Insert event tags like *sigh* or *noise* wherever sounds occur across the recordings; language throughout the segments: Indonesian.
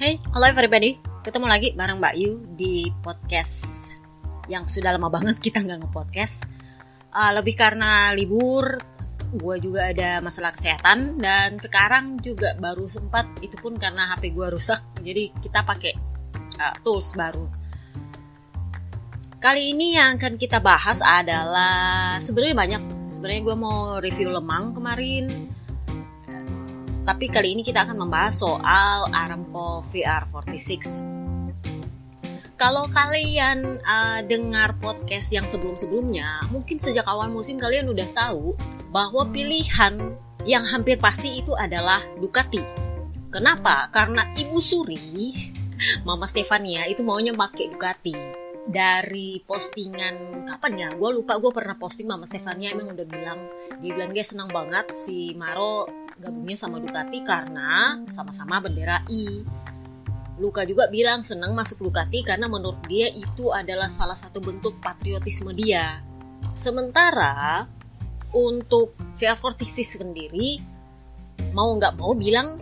Hey, halo everybody. Ketemu lagi bareng Mbak Yu di podcast yang sudah lama banget *laughs* kita nggak nge-podcast. Uh, lebih karena libur, gue juga ada masalah kesehatan dan sekarang juga baru sempat itu pun karena HP gue rusak. Jadi kita pakai uh, tools baru. Kali ini yang akan kita bahas adalah sebenarnya banyak. Sebenarnya gue mau review lemang kemarin tapi kali ini kita akan membahas soal Aramco VR46. Kalau kalian uh, dengar podcast yang sebelum-sebelumnya, mungkin sejak awal musim kalian udah tahu bahwa pilihan yang hampir pasti itu adalah Ducati. Kenapa? Karena Ibu Suri, *laughs* Mama Stefania itu maunya pakai Ducati dari postingan kapan ya gue lupa gue pernah posting mama Stefania emang udah bilang dia bilang dia senang banget si Maro gabungnya sama Ducati karena sama-sama bendera I. Luka juga bilang senang masuk Ducati karena menurut dia itu adalah salah satu bentuk patriotisme dia. Sementara untuk VR46 sendiri mau nggak mau bilang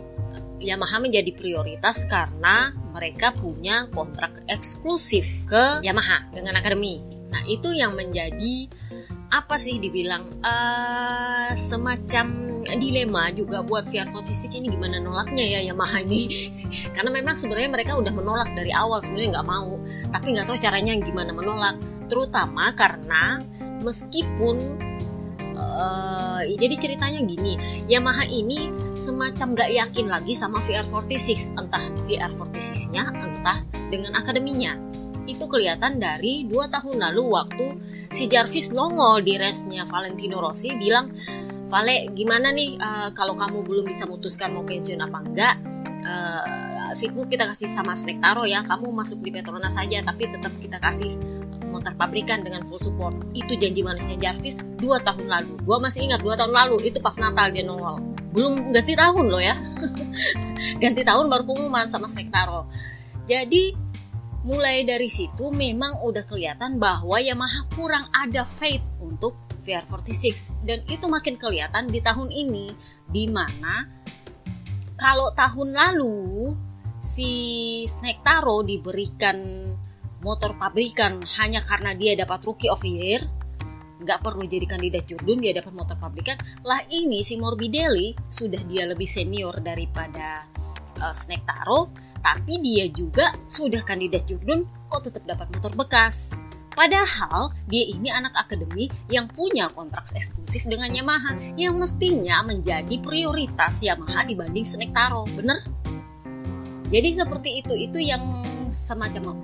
Yamaha menjadi prioritas karena mereka punya kontrak eksklusif ke Yamaha dengan akademi. Nah itu yang menjadi apa sih dibilang uh, semacam dilema juga buat VR46 ini gimana nolaknya ya Yamaha ini. *laughs* Karena memang sebenarnya mereka udah menolak dari awal sebenarnya nggak mau. Tapi nggak tahu caranya gimana menolak. Terutama karena meskipun uh, jadi ceritanya gini Yamaha ini semacam nggak yakin lagi sama VR46 entah VR46 nya entah dengan akademinya. Itu kelihatan dari dua tahun lalu waktu si Jarvis nongol di resnya Valentino Rossi bilang Vale gimana nih uh, kalau kamu belum bisa memutuskan mau pensiun apa enggak uh, seatmu kita kasih sama Taro ya. Kamu masuk di Petronas saja tapi tetap kita kasih motor pabrikan dengan full support. Itu janji manisnya Jarvis dua tahun lalu. Gua masih ingat dua tahun lalu itu pas Natal dia nongol. Belum ganti tahun loh ya. *laughs* Ganti tahun baru pengumuman sama Taro. Jadi mulai dari situ memang udah kelihatan bahwa Yamaha kurang ada faith untuk VR46 dan itu makin kelihatan di tahun ini di mana kalau tahun lalu si Snake Taro diberikan motor pabrikan hanya karena dia dapat Rookie of Year nggak perlu jadi kandidat Jurdun dia dapat motor pabrikan lah ini si Morbidelli sudah dia lebih senior daripada uh, Snake Taro tapi dia juga sudah kandidat Jurdun kok tetap dapat motor bekas Padahal dia ini anak akademi yang punya kontrak eksklusif dengan Yamaha yang mestinya menjadi prioritas Yamaha dibanding Snake Taro, bener? Jadi seperti itu itu yang semacam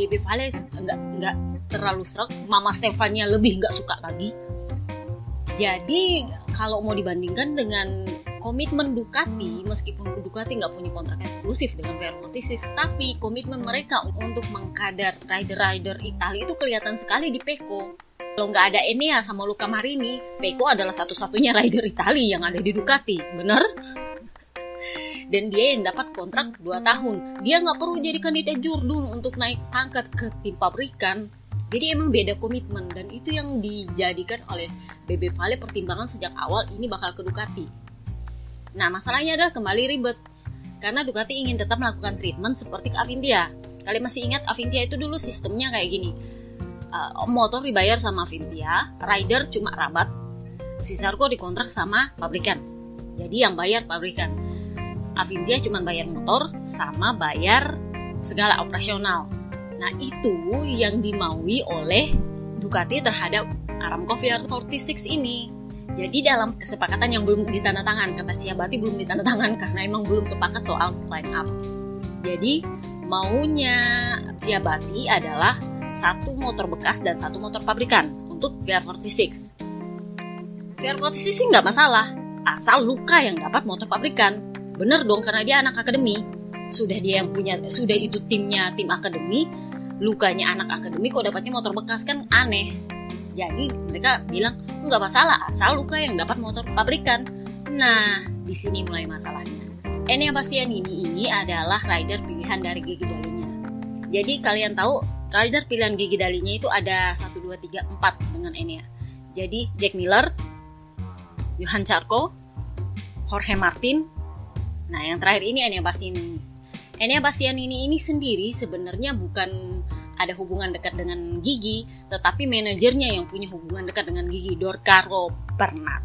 Baby Vales nggak nggak terlalu serak, Mama Stefania lebih nggak suka lagi. Jadi kalau mau dibandingkan dengan komitmen Ducati meskipun Ducati nggak punya kontrak eksklusif dengan VR46 tapi komitmen mereka untuk mengkader rider-rider Italia itu kelihatan sekali di Peko. Kalau nggak ada Enea sama Luca Marini Peko adalah satu-satunya rider Italia yang ada di Ducati bener? dan dia yang dapat kontrak 2 tahun. Dia nggak perlu jadi kandidat Jurdun untuk naik pangkat ke tim pabrikan. Jadi emang beda komitmen dan itu yang dijadikan oleh BB Vale pertimbangan sejak awal ini bakal ke Ducati Nah, masalahnya adalah kembali ribet. Karena Ducati ingin tetap melakukan treatment seperti ke Avintia. Kalian masih ingat Avintia itu dulu sistemnya kayak gini. Uh, motor dibayar sama Avintia, rider cuma rabat, si Sarko dikontrak sama pabrikan. Jadi yang bayar pabrikan. Avintia cuma bayar motor sama bayar segala operasional. Nah itu yang dimaui oleh Ducati terhadap Aramco VR46 ini. Jadi dalam kesepakatan yang belum ditandatangan, kata Ciabati belum ditandatangan *laughs* karena emang belum sepakat soal line up. Jadi maunya Ciabati adalah satu motor bekas dan satu motor pabrikan untuk VR46. VR46 sih nggak masalah, asal Luka yang dapat motor pabrikan. Bener dong karena dia anak akademi. Sudah dia yang punya, sudah itu timnya tim akademi, Lukanya anak akademi kok dapatnya motor bekas kan aneh jadi mereka bilang nggak masalah asal Luka yang dapat motor pabrikan. Nah, di sini mulai masalahnya. Enea Bastian ini ini adalah rider pilihan dari Gigi Dalinya. Jadi kalian tahu rider pilihan Gigi Dalinya itu ada 1 2 3 4 dengan Enea. Jadi Jack Miller, Johan Charco, Jorge Martin. Nah, yang terakhir ini Enea Bastian ini. Enya Bastianini ini sendiri sebenarnya bukan ada hubungan dekat dengan Gigi, tetapi manajernya yang punya hubungan dekat dengan Gigi, Dorcaro Pernat.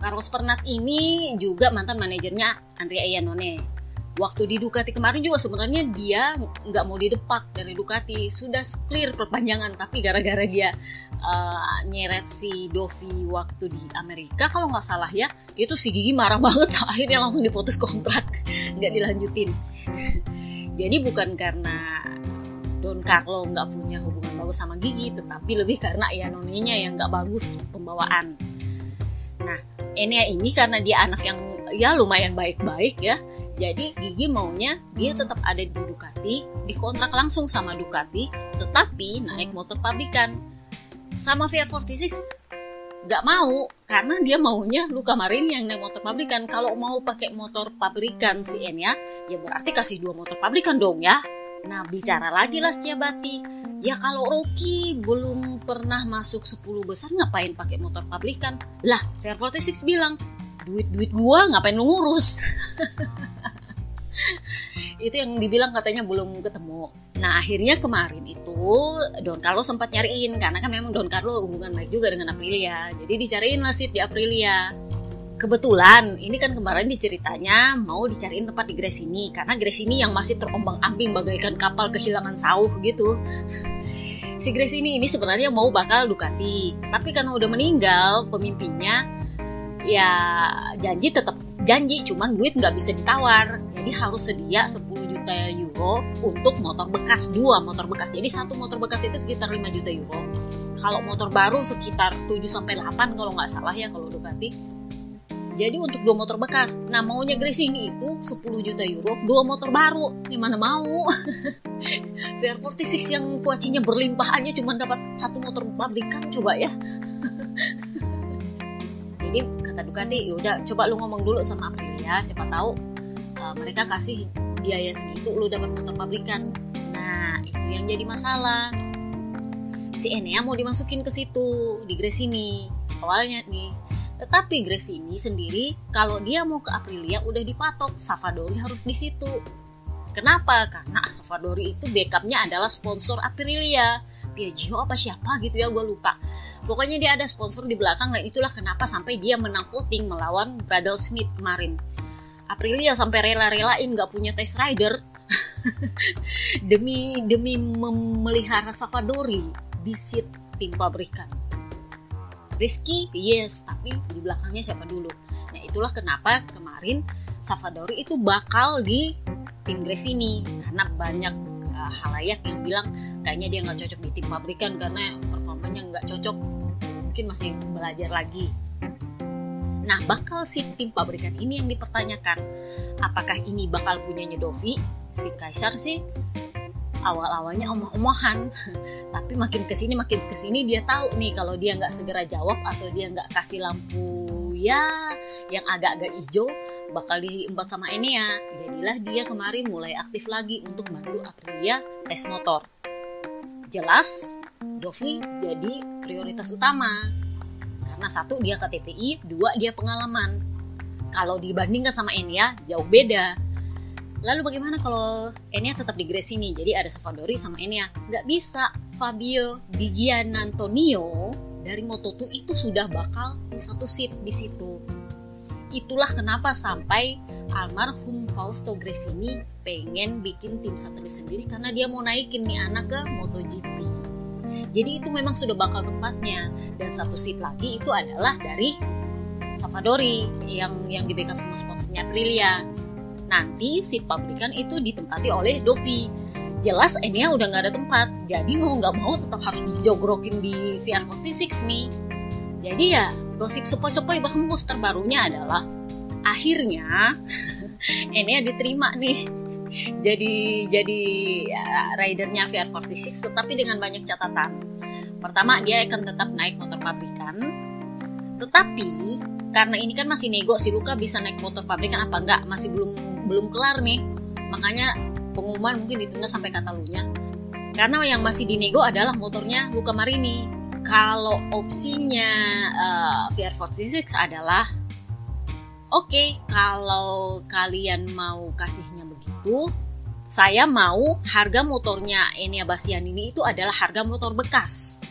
Carlos Pernat ini juga mantan manajernya Andrea Iannone. Waktu di Ducati kemarin juga sebenarnya dia nggak mau didepak dari Ducati, sudah clear perpanjangan, tapi gara-gara dia uh, nyeret si Dovi waktu di Amerika, kalau nggak salah ya, itu si Gigi marah banget, *laughs* akhirnya langsung diputus kontrak, nggak dilanjutin. Jadi bukan karena Don Carlo nggak punya hubungan bagus sama Gigi, tetapi lebih karena ya noninya yang nggak bagus pembawaan. Nah, Enea ini karena dia anak yang ya lumayan baik-baik ya, jadi Gigi maunya dia tetap ada di Ducati, dikontrak langsung sama Ducati, tetapi naik motor pabrikan. Sama VR46 nggak mau karena dia maunya Luka Marin yang naik motor pabrikan kalau mau pakai motor pabrikan si Enya ya berarti kasih dua motor pabrikan dong ya nah bicara lagi lah Ciabati ya kalau Rocky belum pernah masuk 10 besar ngapain pakai motor pabrikan lah Fair 46 bilang duit-duit gua ngapain lu ngurus *laughs* itu yang dibilang katanya belum ketemu. Nah akhirnya kemarin itu Don Carlo sempat nyariin karena kan memang Don Carlo hubungan baik juga dengan Aprilia. Jadi dicariin lah seat di Aprilia. Kebetulan ini kan kemarin diceritanya mau dicariin tempat di Gresini karena Gresini yang masih terombang-ambing bagaikan kapal kehilangan sauh gitu. Si Gresini ini sebenarnya mau bakal Ducati, tapi karena udah meninggal pemimpinnya, ya janji tetap janji cuman duit nggak bisa ditawar. Jadi harus sedia 10 juta euro untuk motor bekas dua motor bekas. Jadi satu motor bekas itu sekitar 5 juta euro. Kalau motor baru sekitar 7 sampai 8 kalau nggak salah ya kalau Ducati jadi untuk dua motor bekas. Nah maunya Gracing itu 10 juta euro dua motor baru. Gimana mau? *laughs* VR46 yang kuacinya berlimpah aja cuma dapat satu motor pabrikan coba ya. *laughs* Jadi kata Ducati yaudah coba lu ngomong dulu sama Aprilia siapa tahu uh, mereka kasih biaya segitu lu dapat motor pabrikan. Nah itu yang jadi masalah. Si Enea mau dimasukin ke situ di Gresini. Awalnya nih tetapi Gresini sendiri kalau dia mau ke Aprilia udah dipatok. Savadori harus di situ. Kenapa? Karena Savadori itu backupnya adalah sponsor Aprilia. Piaggio apa siapa gitu ya gue lupa. Pokoknya dia ada sponsor di belakang dan itulah kenapa sampai dia menang voting melawan Bradley Smith kemarin. Aprilia sampai rela-relain gak punya test rider. *laughs* Demi demi memelihara Savadori di seat tim pabrikan. Rizky, yes, tapi di belakangnya siapa dulu? Nah itulah kenapa kemarin Savadori itu bakal di tim Gresini karena banyak uh, halayak yang bilang kayaknya dia nggak cocok di tim pabrikan karena performanya nggak cocok mungkin masih belajar lagi. Nah, bakal si tim pabrikan ini yang dipertanyakan. Apakah ini bakal punya Dovi? Si Kaisar sih awal-awalnya omah-omahan. *laughs* Tapi makin ke sini makin ke sini dia tahu nih kalau dia nggak segera jawab atau dia nggak kasih lampu ya yang agak-agak hijau bakal diempat sama Enea. Jadilah dia kemarin mulai aktif lagi untuk bantu Aprilia tes motor. Jelas Dovi jadi prioritas utama karena satu dia KTPI, dua dia pengalaman. Kalau dibandingkan sama Enya jauh beda. Lalu bagaimana kalau Enya tetap di Grace ini? Jadi ada Savadori sama Enya. Nggak bisa. Fabio Di Gianantonio dari Moto2 itu sudah bakal di satu seat di situ. Itulah kenapa sampai almarhum Fausto Gresini pengen bikin tim satelit sendiri karena dia mau naikin nih anak ke MotoGP. Jadi itu memang sudah bakal tempatnya. Dan satu seat lagi itu adalah dari Savadori yang yang di backup sama sponsornya Aprilia. Nanti seat pabrikan itu ditempati oleh Dovi. Jelas Enya udah nggak ada tempat, jadi mau nggak mau tetap harus dijogrokin di VR46 nih. Jadi ya gosip sepoi-sepoi bahmus terbarunya adalah akhirnya *laughs* Enya diterima nih jadi jadi ya, ridernya VR46 tetapi dengan banyak catatan. Pertama dia akan tetap naik motor pabrikan. Tetapi karena ini kan masih nego si Luka bisa naik motor pabrikan apa enggak masih belum belum kelar nih. Makanya pengumuman mungkin ditunda sampai kata lunya. Karena yang masih dinego adalah motornya Luka Marini. Kalau opsinya uh, eh, VR46 adalah Oke, okay, kalau kalian mau kasihnya begitu, saya mau harga motornya Enia Basian ini itu adalah harga motor bekas.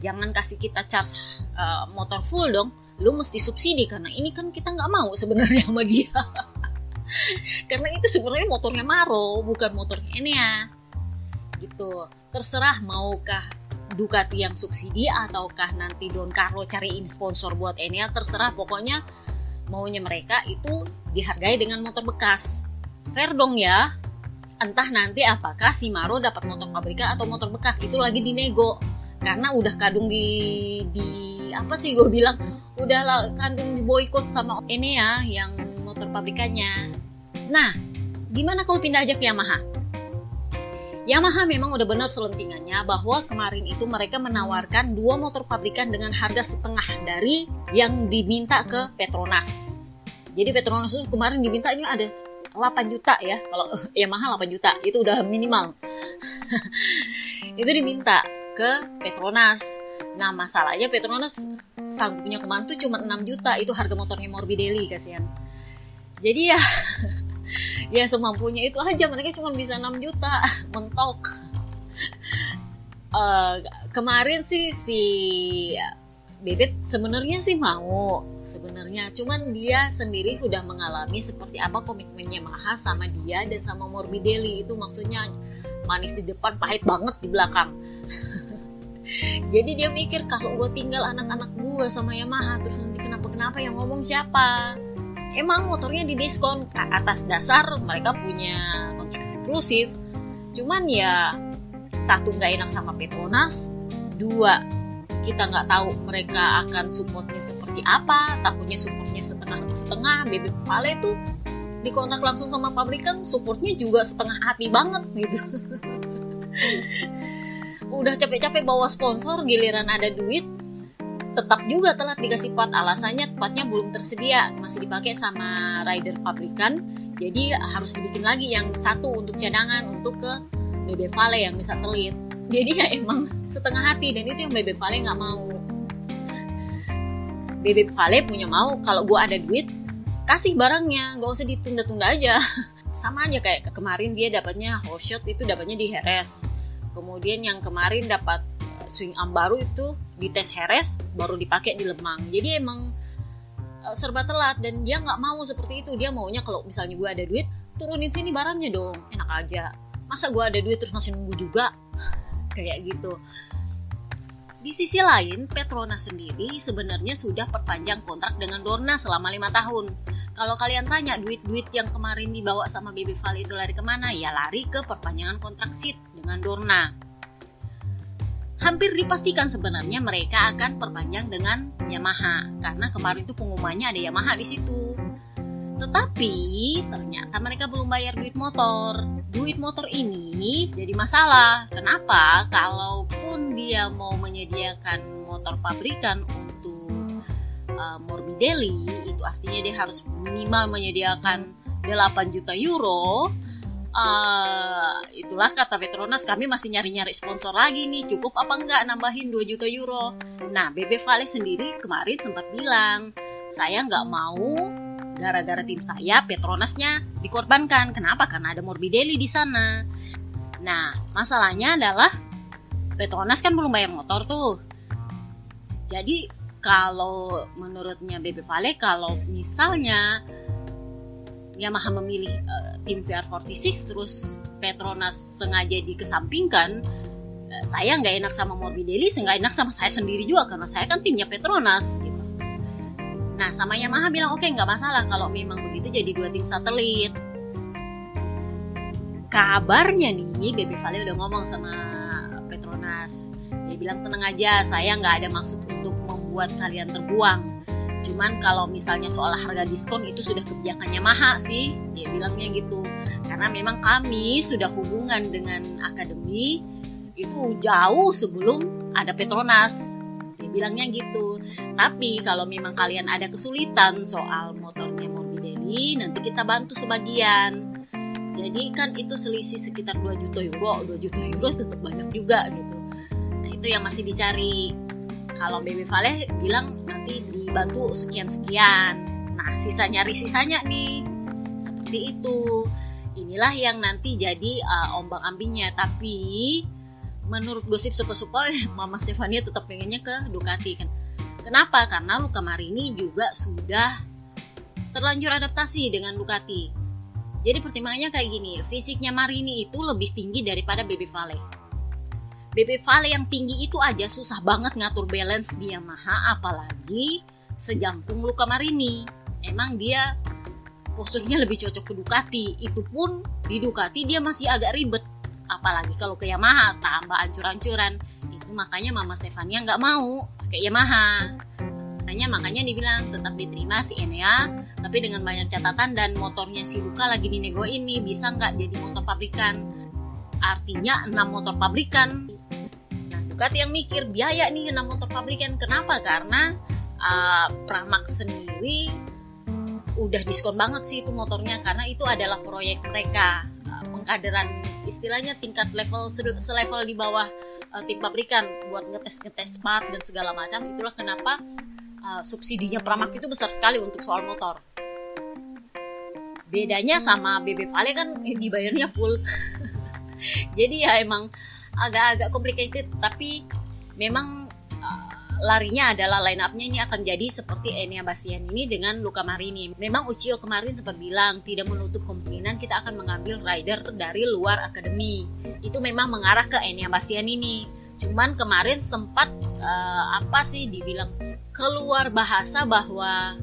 Jangan kasih kita charge uh, motor full dong. Lu mesti subsidi karena ini kan kita nggak mau sebenarnya sama dia. *laughs* karena itu sebenarnya motornya Maro, bukan motornya Enia. Gitu. Terserah maukah Ducati yang subsidi ataukah nanti Don Carlo cariin sponsor buat Enia terserah. Pokoknya maunya mereka itu dihargai dengan motor bekas. Fair dong ya. Entah nanti apakah si Maro dapat motor pabrikan atau motor bekas itu lagi dinego. Karena udah kadung di di apa sih gue bilang? Udah kandung di boykot sama ini ya yang motor pabrikannya nah gimana kalau pindah aja ke Yamaha? Yamaha memang udah benar selentingannya bahwa kemarin itu mereka menawarkan dua motor pabrikan dengan harga setengah dari yang diminta ke Petronas. Jadi Petronas itu kemarin diminta ini ada 8 juta ya. Kalau *laughs* Yamaha 8 juta itu udah minimal. *laughs* Itu diminta ke Petronas. Nah masalahnya Petronas sanggupnya kemarin tuh cuma 6 juta itu harga motornya Morbidelli kasihan. Jadi ya *laughs* ya semampunya itu aja. Mereka cuma bisa 6 juta mentok. Uh, kemarin sih si Bebet sebenarnya sih mau sebenarnya. Cuman dia sendiri udah mengalami seperti apa komitmennya Maha sama dia dan sama Morbidelli itu maksudnya manis di depan pahit banget di belakang. *laughs* Jadi dia mikir kalau gue tinggal anak-anak gue sama Yamaha terus nanti kenapa-kenapa yang ngomong siapa emang motornya di diskon atas dasar mereka punya kontrak eksklusif. Cuman ya satu nggak enak sama Petronas dua kita nggak tahu mereka akan supportnya seperti apa takutnya supportnya setengah setengah bebek Vale tuh dikontrak langsung sama pabrikan supportnya juga setengah hati banget gitu. *laughs* Udah capek-capek bawa sponsor giliran ada duit tetap juga telat dikasih part alasannya partnya belum tersedia masih dipakai sama rider pabrikan. Jadi harus dibikin lagi yang satu untuk cadangan untuk ke BB Vale yang bisa telit. Jadi ya emang setengah hati dan itu yang Bebe Vale nggak mau. Bebe Vale punya mau kalau gue ada duit kasih barangnya. Gak usah ditunda-tunda aja. *laughs* Sama aja kayak kemarin dia dapatnya whole shot itu dapatnya di Heres. Kemudian yang kemarin dapat swing arm baru itu di tes Heres baru dipakai di Lemang jadi emang eh, serba telat dan dia nggak mau seperti itu dia maunya kalau misalnya gue ada duit turunin sini barangnya dong enak aja masa gue ada duit terus masih nunggu juga *laughs* kayak gitu. Di sisi lain, Petronas sendiri sebenarnya sudah perpanjang kontrak dengan Dorna selama lima tahun. Kalau kalian tanya duit-duit yang kemarin dibawa sama Baby Valley itu lari ke mana? Ya lari ke perpanjangan kontrak SID dengan Dorna. Hampir dipastikan sebenarnya mereka akan perpanjang dengan Yamaha karena kemarin itu pengumumannya ada Yamaha di situ. Tetapi ternyata mereka belum bayar duit motor. Duit motor ini jadi masalah. Kenapa? Kalaupun dia mau menyediakan motor pabrikan untuk uh, Morbidelli, itu artinya dia harus minimal menyediakan 8 juta euro. Uh, itulah kata Petronas kami masih nyari-nyari sponsor lagi nih cukup apa enggak nambahin 2 juta euro nah Bebe Vale sendiri kemarin sempat bilang saya nggak mau gara-gara tim saya Petronasnya dikorbankan. Kenapa? Karena ada Morbidelli di sana. Nah, masalahnya adalah Petronas kan belum bayar motor tuh. Jadi kalau menurutnya BB Vale kalau misalnya Yamaha memilih uh, tim VR46 terus Petronas sengaja dikesampingkan uh, saya nggak enak sama Morbidelli, nggak enak sama saya sendiri juga karena saya kan timnya Petronas gitu. Nah, sama Yamaha bilang oke okay, nggak masalah kalau memang begitu jadi dua tim satelit. Kabarnya nih, Baby Valley udah ngomong sama Petronas. Dia bilang tenang aja, saya nggak ada maksud untuk membuat kalian terbuang. Cuman kalau misalnya soal harga diskon itu sudah kebijakan Yamaha sih, dia bilangnya gitu. Karena memang kami sudah hubungan dengan akademi itu jauh sebelum ada Petronas. Bilangnya gitu. Tapi kalau memang kalian ada kesulitan soal motornya Morbidelli nanti kita bantu sebagian. Jadi kan itu selisih sekitar 2 juta euro. 2 juta euro tetap banyak juga gitu. Nah itu yang masih dicari kalau Baby Vale bilang nanti dibantu sekian-sekian. Nah sisa nyari sisanya nih. Seperti itu. Inilah yang nanti jadi uh, ombang ambingnya. Tapi menurut gosip suka-suka *laughs* Mama Stefania tetap pengennya ke Ducati kan? Kenapa? Karena Luca Marini juga sudah terlanjur adaptasi dengan Ducati. Jadi pertimbangannya kayak gini fisiknya Marini itu lebih tinggi daripada Baby Vale Baby Vale yang tinggi itu aja susah banget ngatur balance di Yamaha apalagi sejangkung Luca Marini. Emang dia posturnya lebih cocok ke Ducati. Itu pun di Ducati dia masih agak ribet. Apalagi kalau ke Yamaha tambah ancur-ancuran. Itu makanya Mama Stefania nggak mau pakai Yamaha. Makanya makanya dibilang tetap diterima si Enea tapi dengan banyak catatan dan motornya si Luka lagi dinego ini bisa nggak jadi motor pabrikan? Artinya 6 motor pabrikan Ducati yang mikir biaya nih 6 motor pabrikan kenapa? Karena uh, Pramax sendiri udah diskon banget sih itu motornya karena itu adalah proyek mereka uh, pengkaderan istilahnya tingkat level selevel di bawah uh, tim pabrikan buat ngetes ngetes part dan segala macam. Itulah kenapa uh, subsidinya Pramak itu besar sekali untuk soal motor. Bedanya sama BB Vale kan dibayarnya full. *laughs* Jadi ya emang agak-agak complicated tapi memang larinya adalah line up-nya ini akan jadi seperti Enia Bastian ini dengan Luca Marini. Memang Uchiho kemarin sempat bilang tidak menutup kemungkinan kita akan mengambil rider dari luar akademi. Itu memang mengarah ke Enia Bastian ini. Cuman kemarin sempat uh, apa sih dibilang keluar bahasa bahwa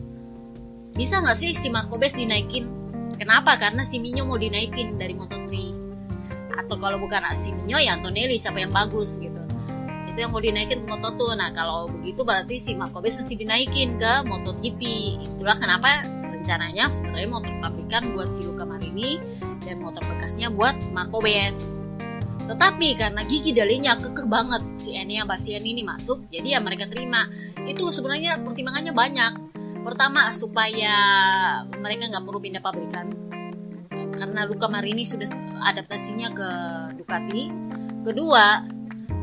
bisa nggak sih si Marco Bes dinaikin? Kenapa? Karena si Minyo mau dinaikin dari Moto3. Atau kalau bukan si Minyo ya Antonelli siapa yang bagus gitu. Itu yang mau dinaikin ke Moto2 nah kalau begitu berarti si Marco Bes mesti dinaikin ke MotoGP itulah kenapa rencananya sebenarnya motor pabrikan buat si Luca Marini dan motor bekasnya buat Marco Bes tetapi karena gigi dalinya kekeh banget si Enia Bastian ini masuk jadi ya mereka terima. Itu sebenarnya pertimbangannya banyak. Pertama supaya mereka nggak perlu pindah pabrikan karena Luca Marini sudah adaptasinya ke Ducati. Kedua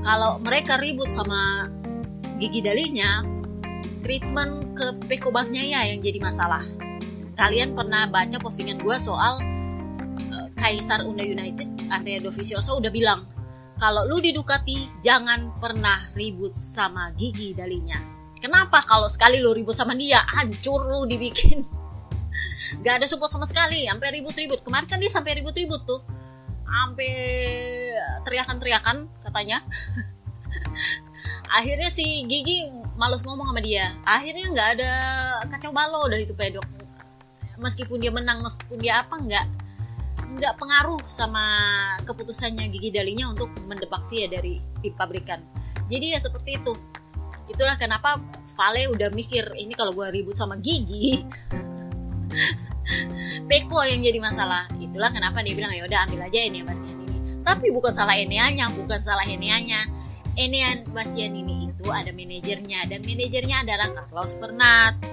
kalau mereka ribut sama gigi dalinya treatment ke pekobahnya ya yang jadi masalah. Kalian pernah baca postingan gue soal uh, Kaisar Unda United Andrea Dovizioso udah bilang kalau lu di Ducati jangan pernah ribut sama gigi dalinya. Kenapa kalau sekali lu ribut sama dia hancur lu dibikin *laughs* gak ada support sama sekali sampai ribut-ribut. Kemarin kan dia sampai ribut-ribut tuh. Sampai teriakan-teriakan katanya. *laughs* Akhirnya si Gigi males ngomong sama dia. Akhirnya nggak ada kacau balau dari itu pedok. Meskipun dia menang meskipun dia apa nggak nggak pengaruh sama keputusannya Gigi Dalinya untuk mendepak dia dari tim pabrikan jadi ya seperti itu. Itulah kenapa Vale udah mikir ini kalau gue ribut sama Gigi *laughs* Peko yang jadi masalah itulah kenapa dia bilang ya udah ambil aja ini Bastian ini tapi bukan salah Eneanya bukan salah Eneanya Enean Bastian ini itu ada manajernya dan manajernya adalah Carlos Bernat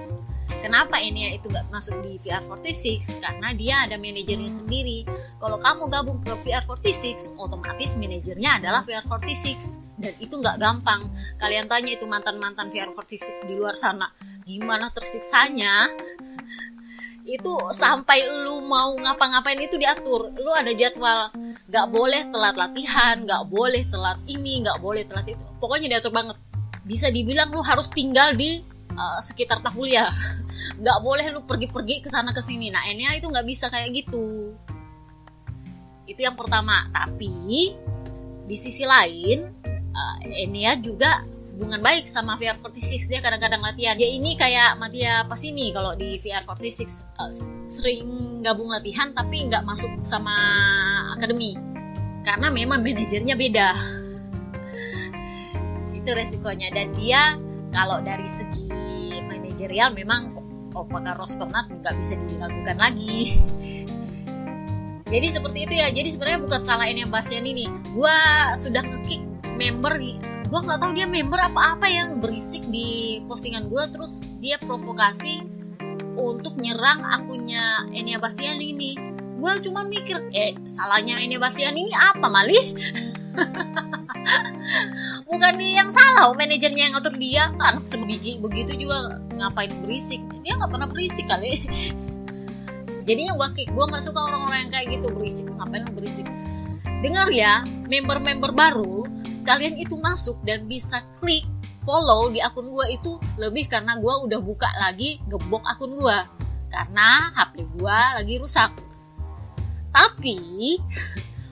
Kenapa Enea itu gak masuk di VR46? Karena dia ada manajernya sendiri. Kalau kamu gabung ke VR46, otomatis manajernya adalah VR46. Dan itu gak gampang. Kalian tanya itu mantan-mantan VR46 di luar sana, gimana tersiksanya? Itu sampai lu mau ngapa-ngapain itu diatur. Lu ada jadwal. Nggak boleh telat latihan nggak boleh telat ini nggak boleh telat itu. Pokoknya diatur banget. Bisa dibilang lu harus tinggal di uh, sekitar Tafulia. *laughs* Nggak boleh lu pergi-pergi ke sana ke sini. Nah Enya itu nggak bisa kayak gitu. Itu yang pertama. Tapi di sisi lain uh, Enya juga hubungan baik sama VR46 dia kadang-kadang latihan. Dia ini kayak Matia ini kalau di VR46 uh, eh, sering gabung latihan tapi nggak masuk sama akademi. Karena memang manajernya beda. *laughs* Itu resikonya. Dan dia kalau dari segi manajerial memang oh Carlos Bernard nggak bisa dilakukan lagi. Jadi seperti itu ya. Jadi sebenarnya bukan salah ini yang Bastian ini. Gua sudah ngekick member gue nggak tahu dia member apa-apa yang berisik di postingan gue terus dia provokasi untuk nyerang akunnya Enia Bastian ini. Gue cuma mikir eh salahnya Enia Bastian ini apa malih *laughs* bukan dia yang salah manajernya yang ngatur dia. Anak sebiji begitu juga ngapain berisik? Dia nggak pernah berisik kali. *laughs* Jadinya gue kick gue nggak suka orang-orang yang kayak gitu berisik. Ngapain berisik? Dengar ya member-member baru kalian itu masuk dan bisa klik follow di akun gue itu lebih karena gue udah buka lagi gebok akun gue karena HP gue lagi rusak. Tapi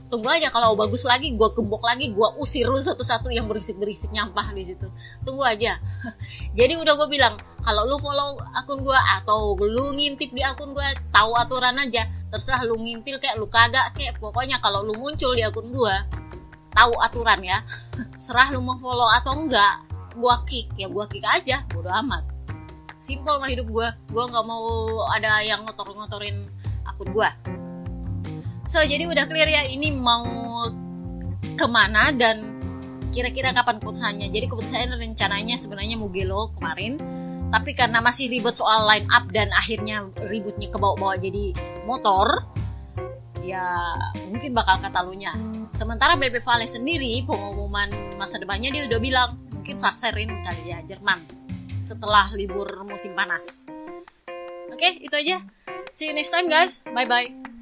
tunggu aja kalau bagus lagi gue gembok lagi gue usir lu satu-satu yang berisik-berisik nyampah di situ. Tunggu aja. *laughs* Jadi udah gue bilang kalau lu follow akun gue atau lu ngintip di akun gue tahu aturan aja. Terserah lu ngintil kayak lu kagak kayak. Pokoknya kalau lu muncul di akun gue tahu aturan ya. *laughs* Serah lu mau follow atau enggak gue kick. Ya gue kick aja bodo amat. Simple mah hidup gue gue nggak mau ada yang ngotor-ngotorin akun gue So jadi udah clear ya ini mau ke mana dan kira-kira kapan keputusannya. Jadi keputusannya rencananya sebenarnya Mugello kemarin, tapi karena masih ribet soal line up dan akhirnya ributnya ke bawah-bawah jadi motor, ya mungkin bakal katalunya. Sementara Bebe Vale sendiri pengumuman masa depannya dia udah bilang mungkin sakserin kali ya Jerman setelah libur musim panas. Oke, itu aja. See you next time guys. Bye bye.